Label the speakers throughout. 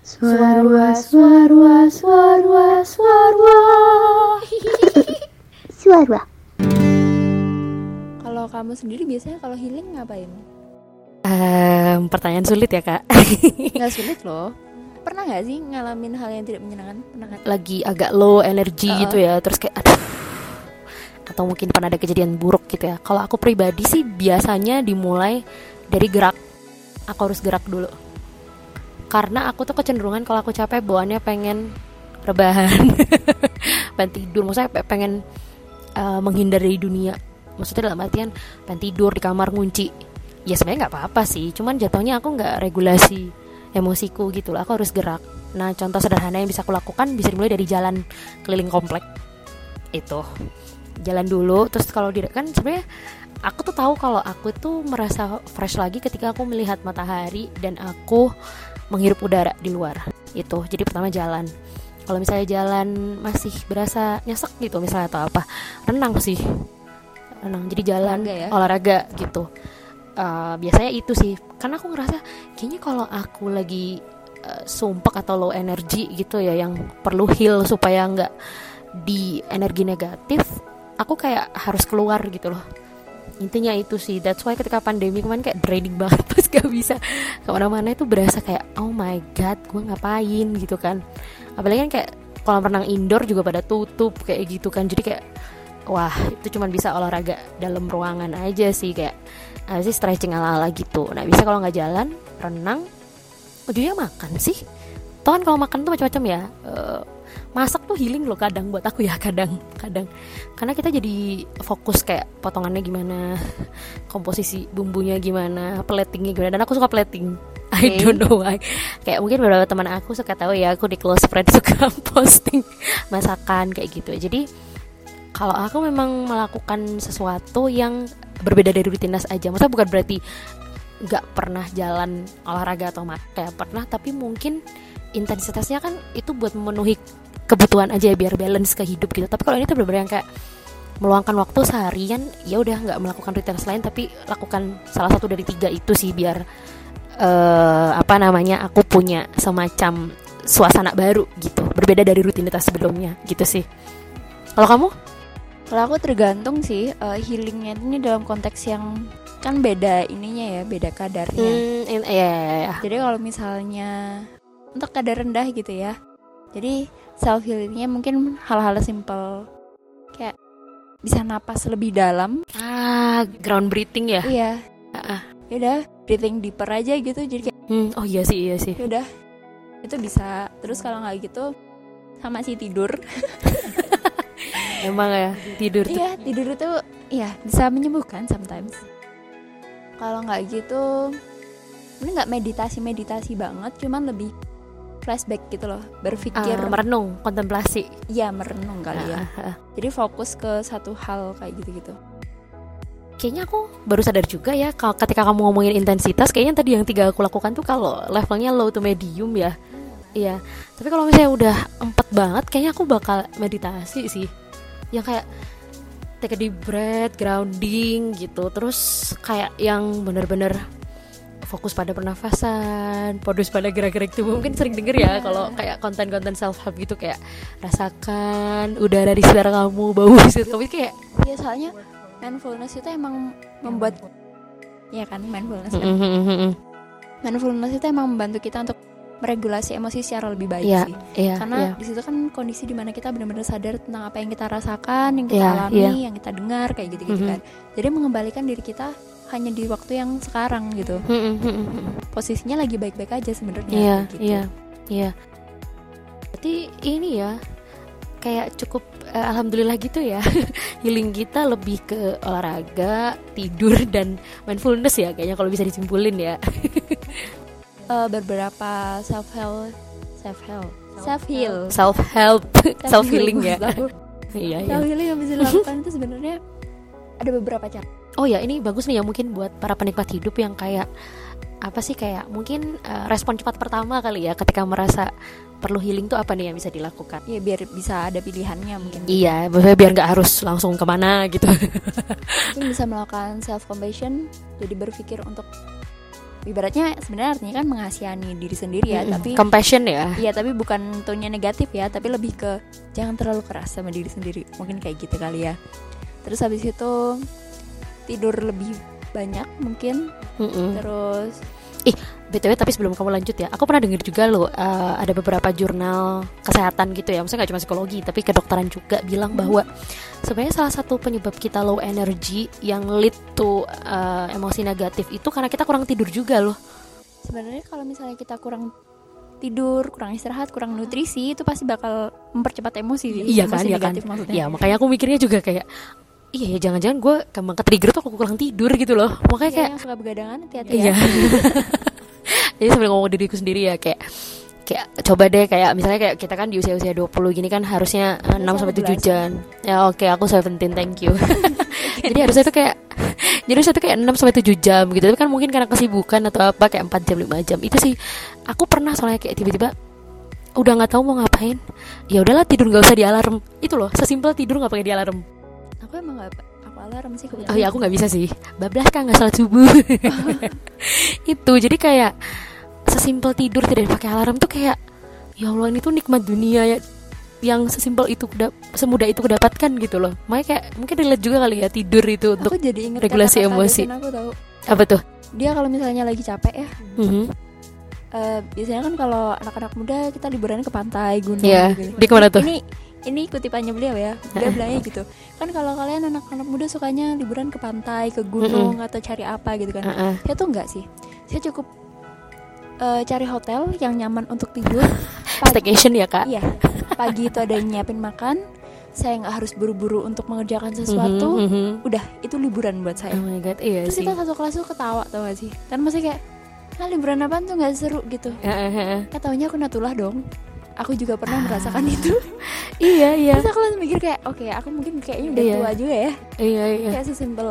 Speaker 1: Suarwa, suarwa, suarwa, suarwa.
Speaker 2: Suara.
Speaker 3: Kalau kamu sendiri biasanya kalau healing ngapain?
Speaker 4: Ehm, pertanyaan sulit ya kak.
Speaker 3: Nggak sulit loh. Pernah nggak sih ngalamin hal yang tidak menyenangkan? Pernah kan?
Speaker 4: Lagi agak low energi
Speaker 3: Uh-uh.
Speaker 4: gitu ya, terus kayak aduh. Atau mungkin pernah ada kejadian buruk gitu ya. Kalau aku pribadi sih biasanya dimulai dari gerak. Aku harus gerak dulu. Karena aku tuh kecenderungan kalau aku capek bawaannya pengen rebahan, pengen tidur. Maksudnya pe- pengen eh, menghindar dari dunia. Maksudnya dalam artian pengen tidur di kamar ngunci. Ya sebenarnya nggak apa-apa sih. Cuman jatuhnya aku nggak regulasi emosiku gitu loh. Aku harus gerak. Nah contoh sederhana yang bisa aku lakukan bisa dimulai dari jalan keliling komplek. Itu jalan dulu. Terus kalau di kan sebenarnya aku tuh tahu kalau aku tuh merasa fresh lagi ketika aku melihat matahari dan aku menghirup udara di luar itu jadi pertama jalan. Kalau misalnya jalan masih berasa nyesek gitu misalnya atau apa renang sih. Renang. Jadi jalan
Speaker 3: Olahraga ya?
Speaker 4: olahraga gitu. Eh, biasanya itu sih. Karena aku ngerasa kayaknya kalau aku lagi eh, sumpek atau low energy gitu ya yang perlu heal supaya nggak di energi negatif aku kayak harus keluar gitu loh intinya itu sih that's why ketika pandemi kemarin kayak draining banget pas gak bisa ke mana-mana itu berasa kayak oh my god gue ngapain gitu kan. Apalagi kan kayak kolam renang indoor juga pada tutup kayak gitu kan. Jadi kayak wah itu cuma bisa olahraga dalam ruangan aja sih kayak apa sih stretching ala-ala gitu. Nah bisa kalau nggak jalan renang ujungnya makan sih. Toh kan kalau makan tuh macam-macam ya Eh, masak tuh healing loh kadang buat aku ya kadang kadang. Karena kita jadi fokus kayak potongannya gimana komposisi bumbunya gimana platingnya gimana. Dan aku suka plating. I don't know why. Kayak mungkin beberapa teman aku suka tahu ya aku di close friend suka posting masakan kayak gitu. Jadi kalau aku memang melakukan sesuatu yang berbeda dari rutinitas aja maksudnya bukan berarti nggak pernah jalan olahraga atau kayak pernah tapi mungkin intensitasnya kan itu buat memenuhi kebutuhan aja ya, biar balance ke hidup gitu. Tapi kalau ini tuh bener-bener yang kayak meluangkan waktu seharian ya udah nggak melakukan rutinitas lain tapi lakukan salah satu dari tiga itu sih biar eh apa namanya aku punya semacam suasana baru gitu. Berbeda dari rutinitas sebelumnya gitu sih. Kalau kamu?
Speaker 3: Kalau aku tergantung sih eh, healingnya ini dalam konteks yang kan beda ininya ya, beda kadarnya.
Speaker 4: hmm, in- iya iya iya.
Speaker 3: Jadi kalau misalnya untuk kadar rendah gitu ya. Jadi self healingnya mungkin hal-hal simple kayak bisa napas lebih dalam.
Speaker 4: ah ground breathing ya
Speaker 3: Iya.
Speaker 4: Ah.
Speaker 3: Yaudah, breathing deeper aja gitu. Jadi kayak
Speaker 4: Hmm, oh iya sih iya sih
Speaker 3: yaudah itu bisa. Terus kalau nggak gitu sama sih tidur.
Speaker 4: emang ya tidur tuh
Speaker 3: Iya, tidur itu ya bisa menyembuhkan sometimes. Kalau nggak gitu, ini nggak meditasi-meditasi banget, cuman lebih flashback gitu loh, berpikir,
Speaker 4: Ah, merenung kontemplasi
Speaker 3: ya merenung kali ya.
Speaker 4: Ah, ah, ah.
Speaker 3: Jadi fokus ke satu hal kayak gitu-gitu.
Speaker 4: kayaknya aku baru sadar juga ya kalau ketika kamu ngomongin intensitas kayaknya tadi yang tiga aku lakukan tuh kalau levelnya low to medium ya iya tapi kalau misalnya udah empat banget kayaknya aku bakal meditasi sih yang kayak take a deep breath grounding gitu terus kayak yang bener-bener fokus pada pernafasan, fokus pada gerak-gerik tubuh. Mungkin sering denger ya kalau kayak konten-konten self help gitu kayak rasakan udara di sekitar kamu, bau di sekitar kamu kayak
Speaker 3: Iya soalnya mindfulness itu emang membuat, ya kan mindfulness. kan?
Speaker 4: Mm-hmm.
Speaker 3: Mindfulness itu emang membantu kita untuk meregulasi emosi secara lebih baik
Speaker 4: Iya,
Speaker 3: sih.
Speaker 4: iya,
Speaker 3: Karena
Speaker 4: iya.
Speaker 3: di situ kan kondisi di mana kita benar-benar sadar tentang apa yang kita rasakan, yang kita
Speaker 4: Iya,
Speaker 3: alami,
Speaker 4: iya.
Speaker 3: yang kita dengar kayak gitu-gitu
Speaker 4: Mhm.
Speaker 3: kan. Jadi mengembalikan diri kita hanya di waktu yang sekarang gitu.
Speaker 4: Mm-mm.
Speaker 3: Posisinya lagi baik-baik aja sebenarnya.
Speaker 4: Iya,
Speaker 3: gitu.
Speaker 4: iya, iya. Berarti ini ya kayak cukup eh, alhamdulillah gitu ya. Healing kita lebih ke olahraga, tidur dan mindfulness ya kayaknya kalau bisa disimpulin ya.
Speaker 3: Eh, beberapa self help, self help, self heal,
Speaker 4: Self help, self healing ya. Iya, iya.
Speaker 3: Self healing yang bisa dilakukan itu sebenarnya ada beberapa cara.
Speaker 4: Oh ya, ini bagus nih ya mungkin buat para penikmat hidup yang kayak apa sih kayak mungkin eh, respon cepat pertama kali ya ketika merasa perlu healing tuh apa nih yang bisa dilakukan?
Speaker 3: Ya biar bisa ada pilihannya mungkin.
Speaker 4: Iya, maksudnya biar nggak harus langsung ke mana gitu.
Speaker 3: Mungkin bisa melakukan self compassion, jadi berpikir untuk ibaratnya sebenarnya artinya kan mengasihani diri sendiri ya
Speaker 4: Mm-mm.
Speaker 3: tapi
Speaker 4: compassion ya
Speaker 3: Iya tapi bukan tone negatif ya Tapi lebih ke Jangan terlalu keras sama diri sendiri Mungkin kayak gitu kali ya Terus habis itu Tidur lebih banyak mungkin.
Speaker 4: Mm-mm.
Speaker 3: Terus
Speaker 4: btw tapi sebelum kamu lanjut ya aku pernah dengar juga loh eh, ada beberapa jurnal kesehatan gitu ya maksudnya nggak cuma psikologi tapi kedokteran juga bilang bahwa sebenarnya salah satu penyebab kita low energy yang lead to eh, emosi negatif itu karena kita kurang tidur juga loh.
Speaker 3: sebenarnya kalau misalnya kita kurang tidur Kurang istirahat Kurang nutrisi Itu pasti bakal Mempercepat emosi
Speaker 4: Iya kan,
Speaker 3: Emosi
Speaker 4: iya kan.
Speaker 3: maksudnya.
Speaker 4: Ya makanya aku mikirnya juga kayak iya ya jangan-jangan gue gampang ke trigger tuh aku kurang tidur gitu loh makanya
Speaker 3: Iya,
Speaker 4: kayak
Speaker 3: yang suka begadangan hati-hati
Speaker 4: Iya.
Speaker 3: ya
Speaker 4: Jadi sambil ngomong diriku sendiri ya kayak kayak coba deh kayak misalnya kayak kita kan di usia-usia 20 gini kan harusnya eh, 6 sampai 7
Speaker 3: belasan.
Speaker 4: jam. Ya oke, aku 17 thank you. jadi harusnya itu kayak jadi harusnya itu kayak 6 sampai 7 jam gitu. Tapi kan mungkin karena kesibukan atau apa kayak 4 jam 5 jam. Itu sih aku pernah soalnya kayak tiba-tiba udah nggak tahu mau ngapain. Ya udahlah tidur nggak usah di alarm. Itu loh, sesimpel tidur nggak pakai di alarm.
Speaker 3: Aku emang gak Aku alarm sih kebetulan
Speaker 4: Oh ya aku nggak bisa sih. Bablas kan nggak salat subuh. itu jadi kayak sesimpel tidur tidak pakai alarm tuh kayak ya Allah ini tuh nikmat dunia ya yang sesimpel itu semudah itu kudapatkan gitu loh. Makanya kayak mungkin relate juga kali ya tidur itu untuk
Speaker 3: Aku jadi inget
Speaker 4: regulasi
Speaker 3: kata-kata
Speaker 4: emosi.
Speaker 3: dosen aku tahu
Speaker 4: apa tuh?
Speaker 3: Dia kalau misalnya lagi capek ya
Speaker 4: Mhm.
Speaker 3: eh, biasanya kan kalau anak-anak muda kita liburan ke pantai gunung
Speaker 4: Iya,
Speaker 3: gitu.
Speaker 4: di ke mana tuh?
Speaker 3: Ini ini kutipannya beliau ya. Dia bilangnya gitu. Kan kalau kalian anak-anak muda sukanya liburan ke pantai, ke gunung atau cari apa gitu kan.
Speaker 4: Heeh.
Speaker 3: Saya tuh enggak sih. Saya cukup eh, cari hotel yang nyaman untuk tidur. Pagi,
Speaker 4: Staycation ya kak?
Speaker 3: iya. Pagi itu ada yang nyiapin makan. Saya nggak harus buru-buru untuk mengerjakan sesuatu.
Speaker 4: Mhm, mhm.
Speaker 3: Udah, itu liburan buat saya.
Speaker 4: Oh my god, iya
Speaker 3: Terus
Speaker 4: sih.
Speaker 3: kita satu kelas tuh ketawa tau gak sih? Kan masih kayak ah liburan apaan tuh nggak seru gitu.
Speaker 4: Heeh, heeh.
Speaker 3: Taunya aku natulah dong Aku juga pernah merasakan itu
Speaker 4: Iya iya
Speaker 3: Terus aku langsung mikir kayak Oke aku mungkin kayaknya udah
Speaker 4: Iya.
Speaker 3: tua juga ya
Speaker 4: iya iya.
Speaker 3: Kayak sesimpel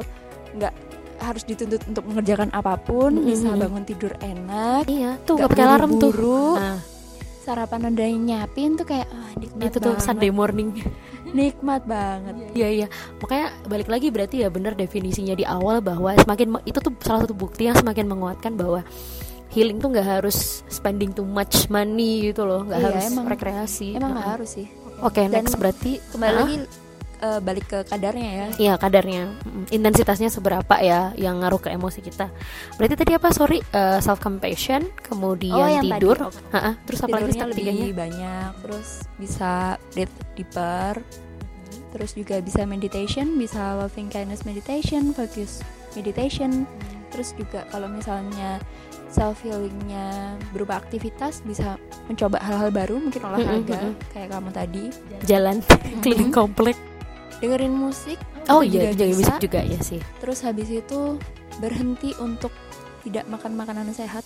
Speaker 3: Nggak harus dituntut untuk mengerjakan apa pun
Speaker 4: Mm-mm.
Speaker 3: Bisa bangun tidur enak
Speaker 4: Iya tuh
Speaker 3: nggak
Speaker 4: pakai alarm tuh. Nah,
Speaker 3: Sarapan udah yang nyiapin tuh kayak ah, nikmat
Speaker 4: itu tuh
Speaker 3: banget
Speaker 4: Sunday morning.
Speaker 3: Nikmat banget
Speaker 4: Iya iya, makanya balik lagi berarti ya benar definisinya di awal bahwa semakin itu tuh salah satu bukti yang semakin menguatkan bahwa healing tuh nggak harus spending too much money gitu loh, nggak
Speaker 3: Iya,
Speaker 4: harus
Speaker 3: emang-
Speaker 4: rekreasi.
Speaker 3: Emang nggak harus sih
Speaker 4: Oke,
Speaker 3: Dan
Speaker 4: next berarti
Speaker 3: Kembali lagi eh, balik ke kadarnya ya
Speaker 4: Iya kadarnya, intensitasnya seberapa ya yang ngaruh ke emosi kita. Berarti tadi apa? Sorry, self compassion, kemudian
Speaker 3: Oh, yang tadi.
Speaker 4: tidur,
Speaker 3: Oke.
Speaker 4: Ha-ha, terus apa lagi
Speaker 3: lebih
Speaker 4: tiganya?
Speaker 3: banyak terus bisa breathe deeper terus juga bisa meditation bisa loving kindness meditation focus meditation terus juga kalau misalnya self healingnya berupa aktivitas bisa mencoba hal-hal baru mungkin olahraga
Speaker 4: mm,
Speaker 3: kayak kamu tadi
Speaker 4: Jalan keliling komplek.
Speaker 3: dengerin musik
Speaker 4: Oh iya,
Speaker 3: juga bisa.
Speaker 4: musik juga ya sih.
Speaker 3: terus habis itu berhenti untuk tidak makan makanan sehat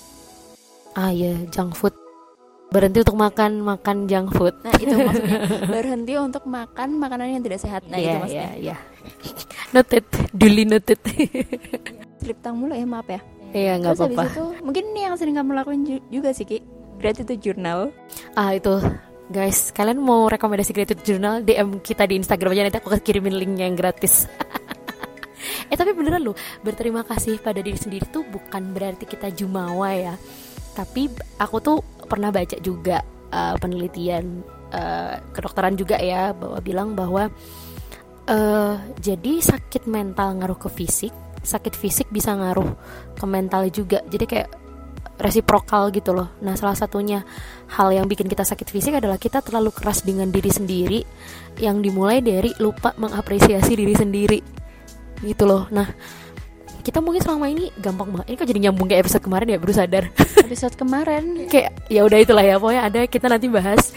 Speaker 4: Ah iya, junk food. Berhenti untuk makan makan junk food.
Speaker 3: nah itu maksudnya berhenti untuk makan makanan yang tidak sehat nah itu
Speaker 4: Iya,
Speaker 3: maksudnya
Speaker 4: iya, iya. Noted, duly noted.
Speaker 3: slip tang mulu ya maaf ya
Speaker 4: Iya, nggak apa-apa.
Speaker 3: itu mungkin ini yang sering kamu lakuin ju- juga sih Ki Gratitude journal
Speaker 4: Ah itu, guys, kalian mau rekomendasi Gratitude Journal DM kita di Instagram aja nanti aku kirimin linknya yang gratis. eh tapi beneran loh, berterima kasih pada diri sendiri tuh bukan berarti kita jumawa ya. Tapi aku tuh pernah baca juga uh, penelitian uh, kedokteran juga ya bahwa bilang bahwa eh jadi sakit mental ngaruh ke fisik, sakit fisik bisa ngaruh ke mental juga. Jadi kayak resiprokal gitu loh. Nah, salah satunya hal yang bikin kita sakit fisik adalah kita terlalu keras dengan diri sendiri yang dimulai dari lupa mengapresiasi diri sendiri. Gitu loh. Nah, kita mungkin selama ini gampang banget. Ini kok jadi nyambung kayak episode kemarin ya, baru sadar.
Speaker 3: Episode kemarin
Speaker 4: kayak ya udah itulah ya, pokoknya ada kita nanti bahas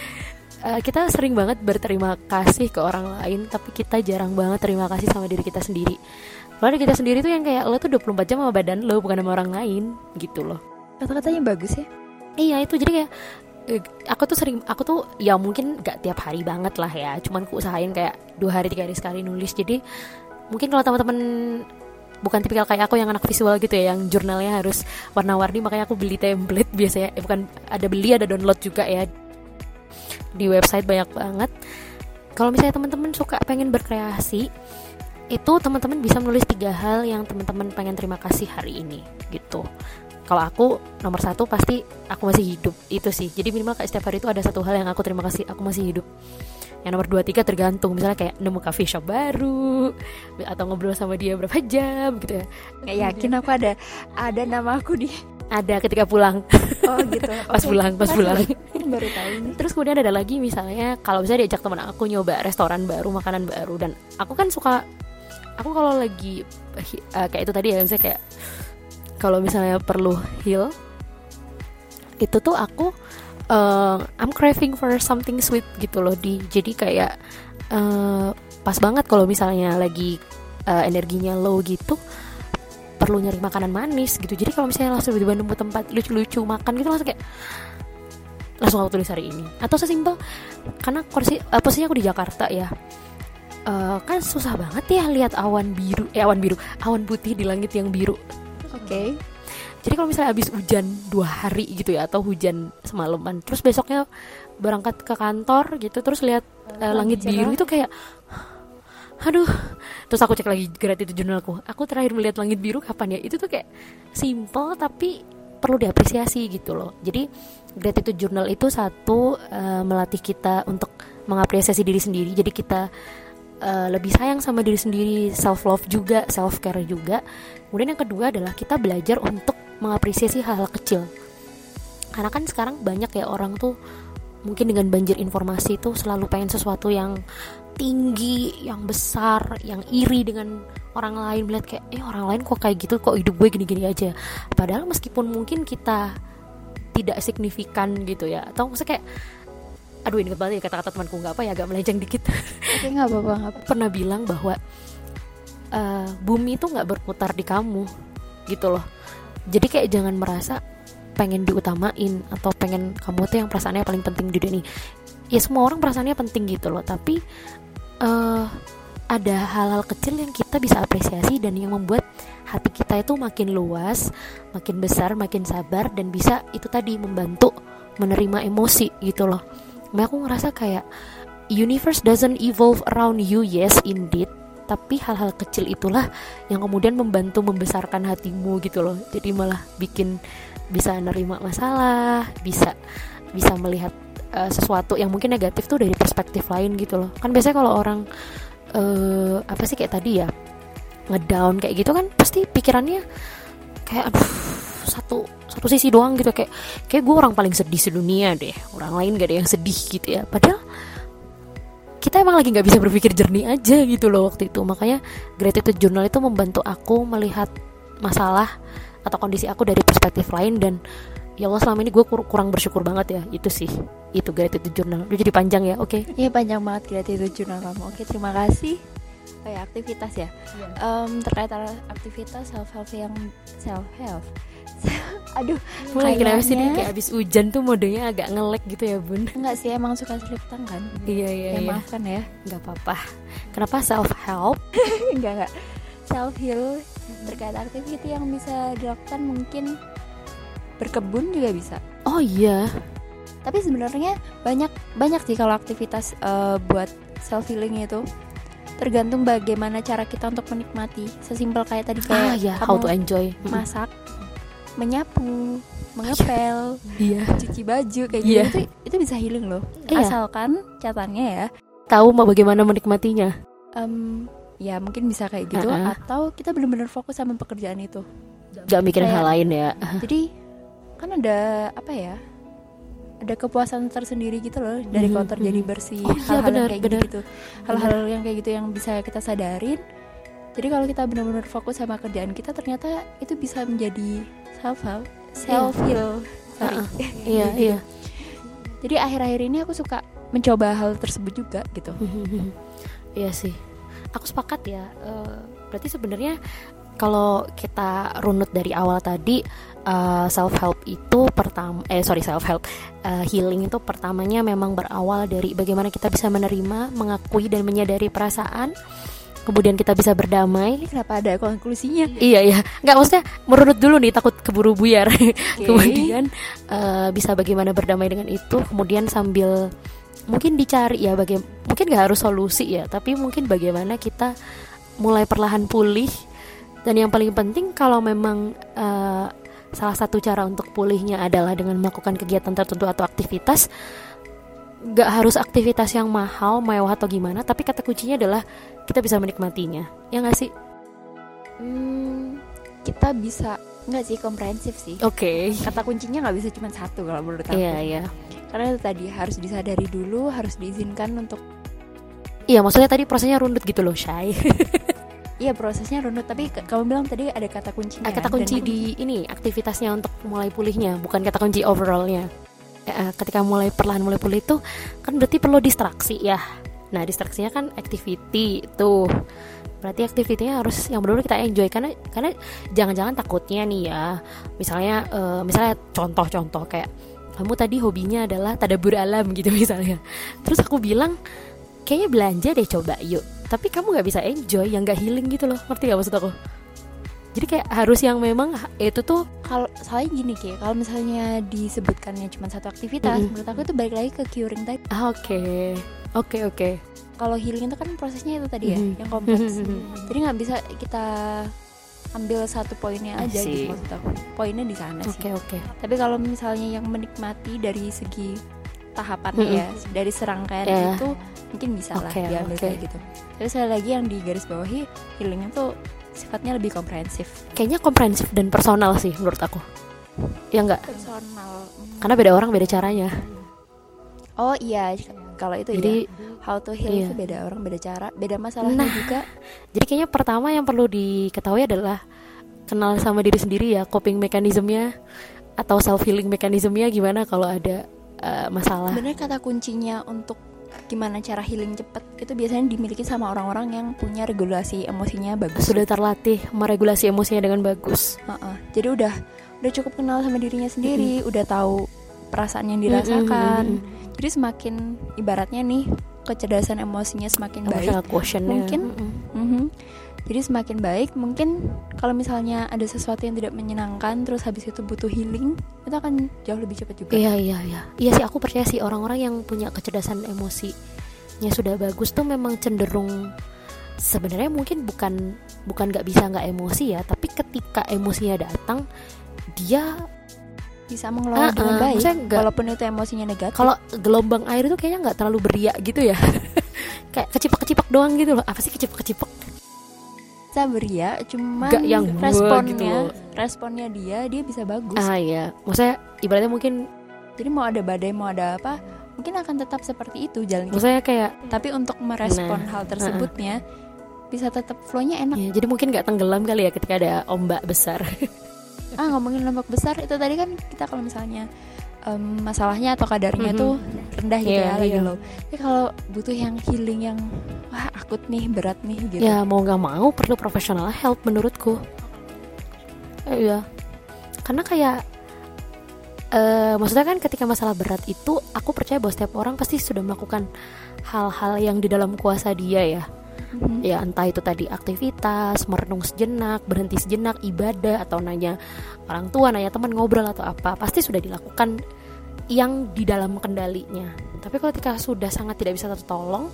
Speaker 4: Eh, kita sering banget berterima kasih ke orang lain tapi kita jarang banget terima kasih sama diri kita sendiri Diri kita sendiri tuh yang kayak lo tuh 24 jam sama badan lo bukan sama orang lain. Gitu loh.
Speaker 3: Kata-katanya bagus ya?
Speaker 4: Iya itu. Jadi kayak eh, aku tuh sering aku tuh ya mungkin gak tiap hari banget lah ya. Cuman aku usahain kayak dua hari tiga hari sekali nulis. Jadi mungkin kalau teman-teman bukan tipikal kayak aku yang anak visual gitu ya yang jurnalnya harus warna-warni makanya aku beli template biasanya. Eh, bukan ada beli ada download juga ya. Di website banyak banget. Kalau misalnya teman-teman suka pengen berkreasi itu teman-teman bisa menulis tiga hal yang teman-teman pengen terima kasih hari ini gitu. Kalau aku nomor satu pasti aku masih hidup itu sih. Jadi minimal kayak setiap hari itu ada satu hal yang aku terima kasih aku masih hidup. Yang nomor dua tiga tergantung. Misalnya kayak nemu coffee shop baru atau ngobrol sama dia berapa jam gitu ya.
Speaker 3: Nggak yakin aku ada ada nama aku di
Speaker 4: ada ketika pulang.
Speaker 3: Oh gitu.
Speaker 4: Pas
Speaker 3: Oke.
Speaker 4: pulang pas pulang.
Speaker 3: Baru tahu ini.
Speaker 4: Terus kemudian ada lagi misalnya kalau misalnya diajak teman aku nyoba restoran baru makanan baru dan aku kan suka aku kalau lagi eh, kayak itu tadi ya misalnya kayak kalau misalnya perlu heal itu tuh aku eh, I'm craving for something sweet gitu loh di jadi kayak eh, pas banget kalau misalnya lagi eh, energinya low gitu perlu nyari makanan manis gitu. Jadi kalau misalnya langsung tiba-tiba nemu tempat lucu-lucu makan gitu langsung kayak langsung aku tulis hari ini. Atau sesimpel karena kursi eh, posisinya aku di Jakarta ya Eh, kan susah banget ya lihat awan biru eh awan biru awan putih di langit yang biru.
Speaker 3: Oke.
Speaker 4: Jadi kalau misalnya habis hujan dua hari gitu ya atau hujan semalaman terus besoknya berangkat ke kantor gitu terus lihat eh, langit biru itu kayak aduh. Terus aku cek lagi gratitude journalku aku terakhir melihat langit biru kapan ya? Itu tuh kayak simple tapi perlu diapresiasi gitu loh. Jadi gratitude journal itu satu eh, melatih kita untuk mengapresiasi diri sendiri. Jadi kita eh, lebih sayang sama diri sendiri self love juga self care juga. Kemudian yang kedua adalah kita belajar untuk mengapresiasi hal-hal kecil. Karena kan sekarang banyak ya orang tuh mungkin dengan banjir informasi itu selalu pengen sesuatu yang tinggi, yang besar, yang iri dengan orang lain. Melihat kayak eh orang lain kok kayak gitu kok hidup gue gini-gini aja. Padahal meskipun mungkin kita tidak signifikan gitu ya atau maksudnya kayak aduh ini banget ya kata-kata temanku nggak apa ya agak melenceng dikit.
Speaker 3: Oke nggak apa-apa
Speaker 4: pernah bilang bahwa eh, bumi itu nggak berputar di kamu gitu loh. Jadi kayak jangan merasa pengen diutamain atau pengen kamu tuh yang perasaannya paling penting di dunia ini. Ya semua orang perasaannya penting gitu loh tapi eh ada hal-hal kecil yang kita bisa apresiasi dan yang membuat hati kita itu makin luas, makin besar, makin sabar dan bisa itu tadi membantu menerima emosi gitu loh. Makanya aku ngerasa kayak universe doesn't evolve around you, yes indeed, tapi hal-hal kecil itulah yang kemudian membantu membesarkan hatimu gitu loh. Jadi malah bikin bisa nerima masalah, bisa bisa melihat uh, sesuatu yang mungkin negatif tuh dari perspektif lain gitu loh. Kan biasanya kalau orang eh apa sih kayak tadi ya ngedown kayak gitu kan pasti pikirannya kayak aduh satu satu sisi doang gitu. Kayak kayak gue orang paling sedih sedunia deh. Orang lain gak ada yang sedih gitu ya. Padahal kita emang lagi nggak bisa berpikir jernih aja gitu loh waktu itu. Makanya gratitude journal itu membantu aku melihat masalah atau kondisi aku dari perspektif lain. Dan ya Allah selama ini gue kur- kurang bersyukur banget ya. Itu sih itu gratitude journal. Udah jadi panjang ya oke?
Speaker 3: Iya panjang banget gratitude journal kamu. Oke terima kasih. Oh ya aktivitas ya. Em, terkait ar- aktivitas self help yang self help. Aduh,
Speaker 4: mulai kenapa sih nih kayak abis hujan tuh modenya agak ngelek gitu ya bun
Speaker 3: enggak sih emang suka slip tangan.
Speaker 4: iya iya
Speaker 3: Ya
Speaker 4: iya
Speaker 3: maafkan ya.
Speaker 4: nggak apa-apa kenapa self help
Speaker 3: enggak enggak. Self heal terkait aktiviti yang bisa dilakukan mungkin berkebun juga bisa.
Speaker 4: oh iya
Speaker 3: Tapi sebenarnya banyak banyak sih kalau aktivitas eh, buat self healing itu tergantung bagaimana cara kita untuk menikmati. Sesimpel kayak tadi kayak
Speaker 4: ah ya how to enjoy
Speaker 3: masak, menyapu, mengepel,
Speaker 4: iya
Speaker 3: cuci baju kayak gitu
Speaker 4: Iya.
Speaker 3: itu itu bisa healing loh.
Speaker 4: Iya.
Speaker 3: Asalkan catatannya ya,
Speaker 4: tahu mau bagaimana menikmatinya
Speaker 3: em, ya mungkin bisa kayak gitu
Speaker 4: Uh-uh.
Speaker 3: atau kita benar-benar fokus sama pekerjaan itu.
Speaker 4: nggak mikirin hal lain ya
Speaker 3: Jadi kan ada apa ya? Ada kepuasan tersendiri gitu loh dari
Speaker 4: Mhm,
Speaker 3: kotor jadi
Speaker 4: mhm.
Speaker 3: bersih.
Speaker 4: Oh, iya,
Speaker 3: hal-hal
Speaker 4: benar,
Speaker 3: yang kayak
Speaker 4: benar.
Speaker 3: gitu. Hal-hal yang kayak gitu yang bisa kita sadarin. Jadi kalau kita benar-benar fokus sama kerjaan kita ternyata itu bisa menjadi self help, self heal. Sorry.
Speaker 4: Uh-uh. iya iya
Speaker 3: Jadi akhir-akhir ini aku suka mencoba hal tersebut juga gitu.
Speaker 4: iya sih aku sepakat ya Eh, berarti sebenarnya kalau kita runut dari awal tadi self help itu pertama eh sorry self help healing itu pertamanya memang berawal dari bagaimana kita bisa menerima mengakui dan menyadari perasaan kemudian kita bisa berdamai
Speaker 3: Ini kenapa ada konklusinya?
Speaker 4: iya iya nggak maksudnya merunut dulu nih takut keburu buyar
Speaker 3: Oke.
Speaker 4: kemudian eh, bisa bagaimana berdamai dengan itu kemudian sambil mungkin dicari ya baga mungkin nggak harus solusi ya tapi mungkin bagaimana kita mulai perlahan pulih dan yang paling penting kalau memang eh, salah satu cara untuk pulihnya adalah dengan melakukan kegiatan tertentu atau aktivitas nggak harus aktivitas yang mahal mewah atau gimana tapi kata kuncinya adalah kita bisa menikmatinya ya nggak sih
Speaker 3: Hmm, kita bisa nggak sih komprehensif sih.
Speaker 4: oke
Speaker 3: Kata kuncinya nggak bisa cuma satu kalau menurut aku.
Speaker 4: iya iya
Speaker 3: Karena itu tadi harus disadari dulu, harus diizinkan untuk
Speaker 4: iya maksudnya tadi prosesnya rundut gitu loh shy
Speaker 3: Iya prosesnya runut tapi kamu bilang tadi ada kata kuncinya.
Speaker 4: Ah, kata
Speaker 3: dan
Speaker 4: kunci di ini aktivitasnya untuk mulai pulihnya bukan kata kunci overallnya Ya, eh, ketika mulai perlahan mulai pulih itu kan berarti perlu distraksi ya. Nah distraksinya kan activity tuh. Berarti aktivitinya harus yang benar kita enjoy. Karena karena jangan-jangan takutnya nih ya misalnya eh, misalnya contoh-contoh kayak kamu tadi hobinya adalah tadabur alam gitu misalnya. Terus aku bilang kayaknya belanja deh coba yuk. Tapi kamu nggak bisa enjoy yang nggak healing gitu loh. Ngerti gak maksud aku jadi kayak harus yang memang itu tuh
Speaker 3: kalau soalnya gini kayak kalau misalnya disebutkannya cuma satu aktivitas,
Speaker 4: Mm-mm.
Speaker 3: menurut aku itu balik lagi ke curing tadi.
Speaker 4: ah, oke oke oke
Speaker 3: Kalau healing itu kan prosesnya itu tadi ya,
Speaker 4: Mhm.
Speaker 3: yang kompleks.
Speaker 4: Mhm.
Speaker 3: Jadi nggak bisa kita ambil satu poinnya aja
Speaker 4: see.
Speaker 3: gitu maksud aku. Poinnya di sana
Speaker 4: oke
Speaker 3: sih.
Speaker 4: oke
Speaker 3: Tapi kalau misalnya yang menikmati dari segi tahapannya
Speaker 4: Mm-mm.
Speaker 3: ya, dari serangkaian
Speaker 4: Yeah.
Speaker 3: itu mungkin bisa lah
Speaker 4: Oke,
Speaker 3: diambil
Speaker 4: oke.
Speaker 3: kayak gitu. Tapi sekali lagi yang di garis bawahi healingnya tuh sifatnya lebih komprehensif.
Speaker 4: kayaknya komprehensif dan personal sih menurut aku ya enggak
Speaker 3: Personal. mm.
Speaker 4: karena beda orang beda caranya
Speaker 3: Oh iya, kalau itu
Speaker 4: jadi
Speaker 3: ya how to heal
Speaker 4: iya.
Speaker 3: itu beda orang beda cara, beda masalahnya
Speaker 4: Nah.
Speaker 3: juga.
Speaker 4: jadi kayaknya pertama yang perlu diketahui adalah kenal sama diri sendiri ya coping mekanismenya atau self healing mekanismenya gimana kalau ada eh, masalah
Speaker 3: Sebenarnya kata kuncinya untuk gimana cara healing cepet itu biasanya dimiliki sama orang-orang yang punya regulasi emosinya bagus.
Speaker 4: sudah terlatih meregulasi emosinya dengan bagus
Speaker 3: Heeh. Jadi udah udah cukup kenal sama dirinya sendiri, udah tahu perasaan yang dirasakan.
Speaker 4: Mm-mm.
Speaker 3: Jadi semakin ibaratnya nih kecerdasan emosinya semakin baik.
Speaker 4: emotional quotientnya
Speaker 3: Mungkin
Speaker 4: Mm-mm.
Speaker 3: Mhm. Jadi semakin baik, mungkin kalau misalnya ada sesuatu yang tidak menyenangkan, terus habis itu butuh healing, itu akan jauh lebih cepat juga.
Speaker 4: Iya iya iya. Iya sih aku percaya sih orang-orang yang punya kecerdasan emosinya sudah bagus tuh memang cenderung sebenarnya mungkin bukan bukan nggak bisa nggak emosi ya, tapi ketika emosinya datang dia
Speaker 3: Bisa mengelola
Speaker 4: Ah,
Speaker 3: dengan
Speaker 4: ah,
Speaker 3: baik,
Speaker 4: maksudnya nggak-
Speaker 3: walaupun itu emosinya negatif.
Speaker 4: kalau gelombang air itu kayaknya nggak terlalu beriak gitu ya. Kayak kecipak-kecipak doang gitu loh. Apa sih kecipak-kecipak?
Speaker 3: bisa beria, cuman
Speaker 4: Nggak yang
Speaker 3: responnya,
Speaker 4: gitu loh.
Speaker 3: responnya dia dia bisa bagus.
Speaker 4: Ah iya. Maksudnya ibaratnya mungkin
Speaker 3: Jadi mau ada badai, mau ada apa, mungkin akan tetap seperti itu jalan
Speaker 4: maksudnya kayak
Speaker 3: Tapi untuk merespon
Speaker 4: Nah,
Speaker 3: hal tersebutnya bisa tetap flow-nya enak.
Speaker 4: ya, jadi mungkin nggak tenggelam kali ya ketika ada ombak besar.
Speaker 3: ah ngomongin lombok besar itu tadi kan kita kalau misalnya em, masalahnya atau kadarnya
Speaker 4: Mhm.
Speaker 3: tuh rendah gitu
Speaker 4: Iya,
Speaker 3: ya lagi
Speaker 4: iya.
Speaker 3: low tapi kalau butuh yang healing yang wah akut nih berat nih gitu
Speaker 4: Ya mau nggak mau perlu professional help menurutku. Eh, Iya, karena kayak eh maksudnya kan ketika masalah berat itu aku percaya bahwa setiap orang pasti sudah melakukan hal-hal yang di dalam kuasa dia ya.
Speaker 3: Mhm.
Speaker 4: Ya entah itu tadi aktivitas, merenung sejenak, berhenti sejenak, ibadah atau nanya orang tua, nanya teman ngobrol atau apa, pasti sudah dilakukan yang di dalam kendalinya. Tapi kalau ketika sudah sangat tidak bisa tertolong,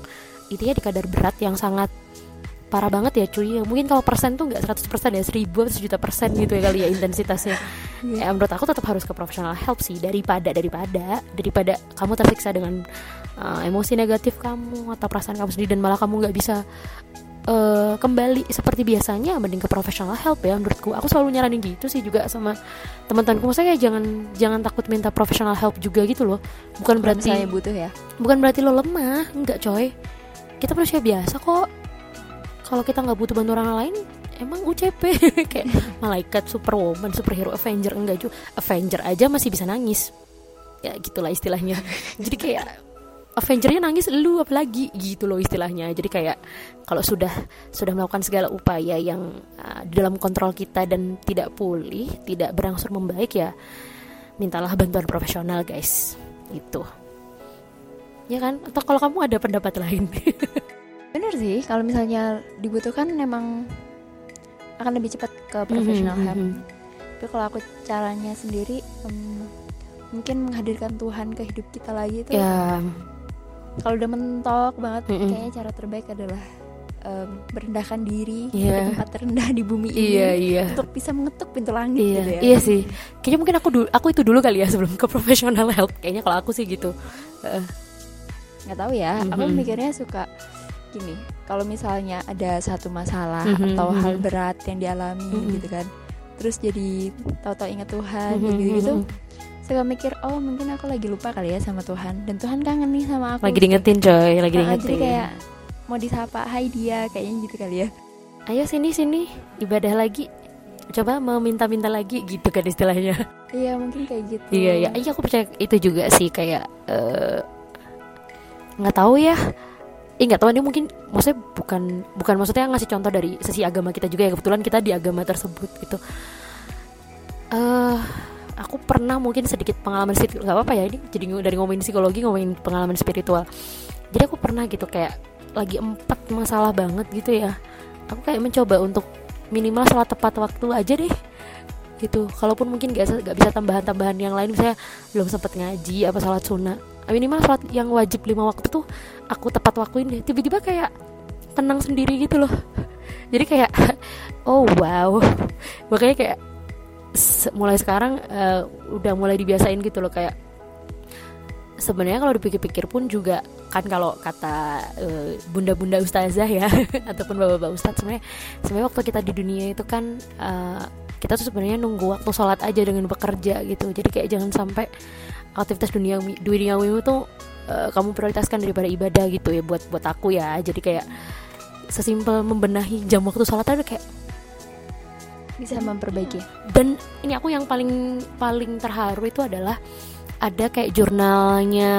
Speaker 4: itu ya di kadar berat yang sangat parah banget ya cuy. Ya, mungkin kalau persen tuh nggak 100% ya 1000 atau sejuta persen gitu ya kali ya intensitasnya. Ya menurut aku tetap harus ke professional help sih daripada daripada daripada kamu tersiksa dengan uh, emosi negatif kamu atau perasaan kamu sendiri dan malah kamu nggak bisa uh, kembali seperti biasanya mending ke professional help ya menurutku. Aku selalu nyaranin gitu sih juga sama teman-temanku. Maksudnya kayak jangan jangan takut minta professional help juga gitu loh. Bukan berarti
Speaker 3: misalnya butuh ya.
Speaker 4: bukan berarti lo lemah. Enggak coy. Kita manusia biasa kok. Kalau kita nggak butuh bantuan orang lain emang UCP kayak malaikat superwoman superhero avenger. Enggak juga. Avenger aja masih bisa nangis. Ya gitulah istilahnya. Jadi kayak Avengernya nangis lu apalagi? Gitu loh istilahnya. Jadi kayak kalau sudah sudah melakukan segala upaya yang uh, di dalam kontrol kita dan tidak pulih tidak berangsur membaik ya mintalah bantuan profesional guys. Gitu. Ya kan? Atau kalau kamu ada pendapat lain?
Speaker 3: Bener sih kalau misalnya dibutuhkan memang akan lebih cepat ke professional help tapi kalau aku caranya sendiri em, mungkin menghadirkan Tuhan ke hidup kita lagi itu
Speaker 4: ya
Speaker 3: kalau udah mentok banget
Speaker 4: Mm-mm.
Speaker 3: kayaknya cara terbaik adalah em, merendahkan diri
Speaker 4: Iya.
Speaker 3: ke tempat terendah di bumi ini
Speaker 4: iya iya
Speaker 3: untuk bisa mengetuk pintu langit
Speaker 4: iya
Speaker 3: gitu ya
Speaker 4: iya sih kayaknya mungkin aku dulu aku itu dulu kali ya sebelum ke professional help kayaknya kalau aku sih gitu
Speaker 3: nggak tahu ya aku
Speaker 4: Mhm.
Speaker 3: mikirnya suka gini kalau misalnya ada satu masalah
Speaker 4: Mhm,
Speaker 3: atau hal
Speaker 4: mhm.
Speaker 3: berat yang dialami
Speaker 4: Mhm.
Speaker 3: gitu kan terus jadi tahu-tahu ingat Tuhan
Speaker 4: Mhm,
Speaker 3: gitu gitu
Speaker 4: mhm.
Speaker 3: Suka mikir oh mungkin aku lagi lupa kali ya sama Tuhan. Dan Tuhan kangen nih sama aku.
Speaker 4: Lagi diingetin coy lagi
Speaker 3: Nah,
Speaker 4: diingetin.
Speaker 3: jadi kayak mau disapa hai dia kayaknya gitu kali ya.
Speaker 4: Ayo sini sini ibadah lagi. Coba meminta-minta lagi gitu kan istilahnya.
Speaker 3: Iya mungkin kayak gitu.
Speaker 4: Iya iya. Iya aku percaya itu juga sih kayak eh, nggak tahu ya. Ih nggak tahu ini mungkin maksudnya bukan bukan maksudnya ngasih contoh dari sisi agama kita juga ya. Kebetulan kita di agama tersebut gitu. eh aku pernah mungkin sedikit pengalaman spiritual nggak apa-apa ya ini jadi dari ngomongin psikologi ngomongin pengalaman spiritual. Jadi aku pernah gitu kayak lagi empat masalah banget gitu ya. Aku kayak mencoba untuk minimal sholat tepat waktu aja deh. Gitu. Kalaupun mungkin gak, gak bisa tambahan-tambahan yang lain misalnya belum sempet ngaji apa sholat sunnah. Minimal sholat yang wajib lima waktu tuh aku tepat waktuin deh. Tiba-tiba kayak tenang sendiri gitu loh. Jadi kayak oh wow. Makanya kayak mulai sekarang eh, udah mulai dibiasain gitu loh kayak sebenarnya kalau dipikir-pikir pun juga kan kalau kata eh, bunda-bunda ustazah ya ataupun bapak-bapak ustadz sebenarnya sebenarnya waktu kita di dunia itu kan eh, kita tuh sebenarnya nunggu waktu sholat aja dengan bekerja gitu. Jadi kayak jangan sampai aktivitas dunia duniawimu tuh eh, kamu prioritaskan daripada ibadah gitu ya buat buat aku ya. Jadi kayak sesimpel membenahi jam waktu sholat aja kayak
Speaker 3: bisa memperbaiki.
Speaker 4: Dan ini aku yang paling paling terharu itu adalah ada kayak jurnalnya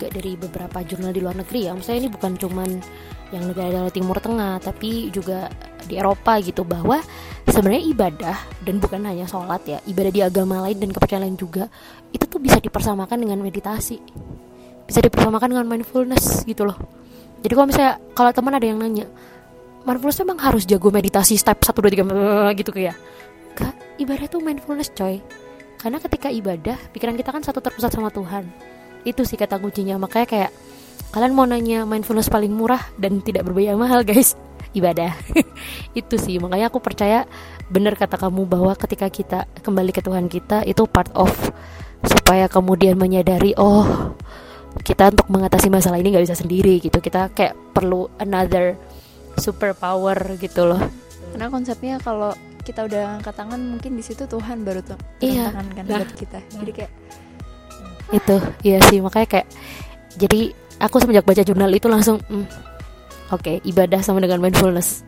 Speaker 4: kayak dari beberapa jurnal di luar negeri ya. Maksudnya ini bukan cuman yang negara timur tengah tapi juga di Eropa gitu bahwa sebenarnya ibadah dan bukan hanya sholat ya ibadah di agama lain dan kepercayaan lain juga itu tuh bisa dipersamakan dengan meditasi. Bisa dipersamakan dengan mindfulness gitu loh. Jadi kalau misalnya kalau teman ada yang nanya mindfulness emang harus jago meditasi step 1, 2, 3 gitu kayak Kak, ibadah tuh mindfulness coy. Karena ketika ibadah, pikiran kita kan satu terpusat sama Tuhan. Itu sih kata kuncinya. Makanya kayak Kalian mau nanya mindfulness paling murah dan tidak berbiaya mahal guys. Ibadah. Itu sih, makanya aku percaya Bener kata kamu bahwa ketika kita kembali ke Tuhan kita Itu part of Supaya kemudian menyadari Oh kita untuk mengatasi masalah ini nggak bisa sendiri gitu. Kita kayak perlu another superpower gitu loh.
Speaker 3: Karena konsepnya kalau kita udah angkat tangan mungkin di situ Tuhan baru tuh
Speaker 4: Iya.
Speaker 3: tangan kan
Speaker 4: Nah.
Speaker 3: buat kita. Jadi kayak
Speaker 4: itu iya sih. Makanya kayak jadi aku semenjak baca jurnal itu langsung hmm, oke ibadah sama dengan mindfulness.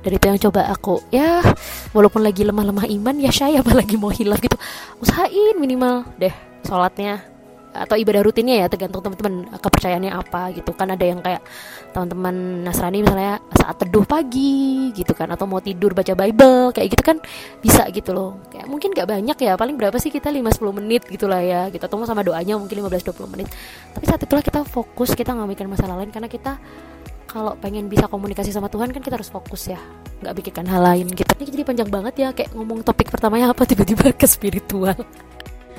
Speaker 4: Dari itu yang coba aku ya walaupun lagi lemah-lemah iman ya saya apalagi mau hilaf gitu usahain minimal deh sholatnya atau ibadah rutinnya ya tergantung teman-teman kepercayaannya apa gitu. Kan ada yang kayak teman-teman Nasrani misalnya saat teduh pagi gitu kan atau mau tidur baca Bible kayak gitu kan bisa gitu loh. Kayak mungkin gak banyak ya paling berapa sih kita 5-10 menit gitu lah ya gitu. Atau mau sama doanya mungkin 15-20 menit. Tapi saat itulah kita fokus kita nggak mikir masalah lain karena kita kalau pengen bisa komunikasi sama Tuhan kan kita harus fokus ya. Nggak pikirkan hal lain gitu. Ini jadi panjang banget ya kayak ngomong topik pertamanya apa tiba-tiba ke spiritual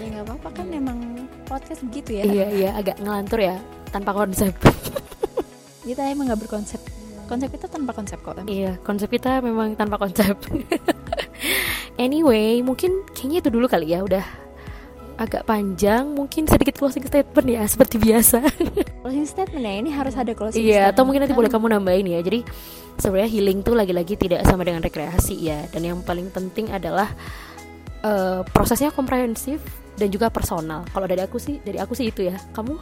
Speaker 3: ya nggak apa-apa kan emang podcast begitu ya.
Speaker 4: Iya iya agak ngelantur ya tanpa konsep.
Speaker 3: Kita emang nggak berkonsep. Konsep kita tanpa konsep kok.
Speaker 4: Iya konsep kita memang tanpa konsep. Anyway mungkin kayaknya itu dulu kali ya udah agak panjang. Mungkin sedikit closing statement ya seperti biasa.
Speaker 3: Closing statement ya ini harus ada closing
Speaker 4: Iya,
Speaker 3: statement.
Speaker 4: atau mungkin nanti
Speaker 3: Kan
Speaker 4: boleh kamu nambahin ya. Jadi sebenarnya healing tuh lagi-lagi tidak sama dengan rekreasi ya. Dan yang paling penting adalah eh, prosesnya komprehensif dan juga personal. Kalau dari aku sih, dari aku sih itu ya. Kamu?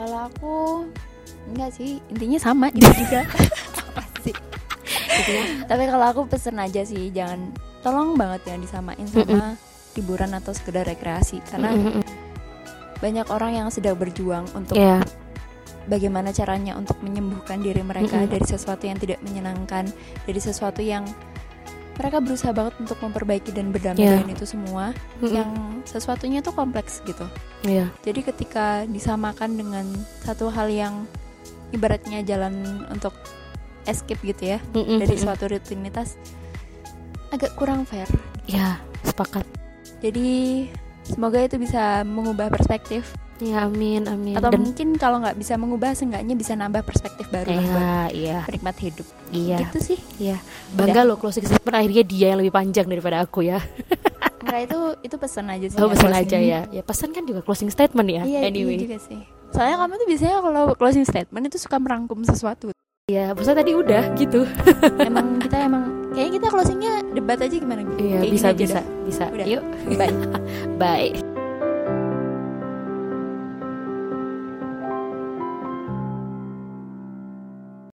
Speaker 3: kalau aku enggak sih intinya sama gitu juga apa sih gitu ya. tapi kalau aku pesen aja sih jangan tolong banget jangan disamain sama hiburan atau sekedar rekreasi karena banyak orang yang sedang berjuang untuk
Speaker 4: Iya,
Speaker 3: bagaimana caranya untuk menyembuhkan diri mereka dari sesuatu yang tidak menyenangkan, dari sesuatu yang mereka berusaha banget untuk memperbaiki dan berdamai
Speaker 4: Yeah.
Speaker 3: dengan itu semua,
Speaker 4: Mm-mm.
Speaker 3: yang sesuatunya tuh kompleks gitu.
Speaker 4: iya,
Speaker 3: Jadi ketika disamakan dengan satu hal yang ibaratnya jalan untuk escape gitu ya
Speaker 4: Mm-mm,
Speaker 3: dari
Speaker 4: mm-mm.
Speaker 3: suatu rutinitas agak kurang fair.
Speaker 4: Iya, sepakat.
Speaker 3: Jadi semoga itu bisa mengubah perspektif
Speaker 4: Ya amin amin.
Speaker 3: atau
Speaker 4: Dan
Speaker 3: mungkin kalau nggak bisa mengubah seenggaknya bisa nambah perspektif baru lah buat
Speaker 4: iya iya
Speaker 3: penikmat hidup
Speaker 4: iya
Speaker 3: gitu sih
Speaker 4: iya. Bangga loh closing statement akhirnya dia yang lebih panjang daripada aku ya.
Speaker 3: Enggak itu itu pesan aja sih
Speaker 4: Oh
Speaker 3: ya,
Speaker 4: pesan aja ya. Ya pesan kan juga closing statement ya.
Speaker 3: iya
Speaker 4: anyway.
Speaker 3: iya juga sih soalnya kamu tuh biasanya kalau closing statement itu suka merangkum sesuatu
Speaker 4: Iya, maksudnya tadi udah gitu.
Speaker 3: emang kita emang kayaknya kita closingnya debat aja gimana gitu
Speaker 4: Iya,
Speaker 3: Kayak
Speaker 4: bisa bisa
Speaker 3: dah.
Speaker 4: bisa.
Speaker 3: Udah.
Speaker 4: Yuk,
Speaker 3: bye
Speaker 4: bye.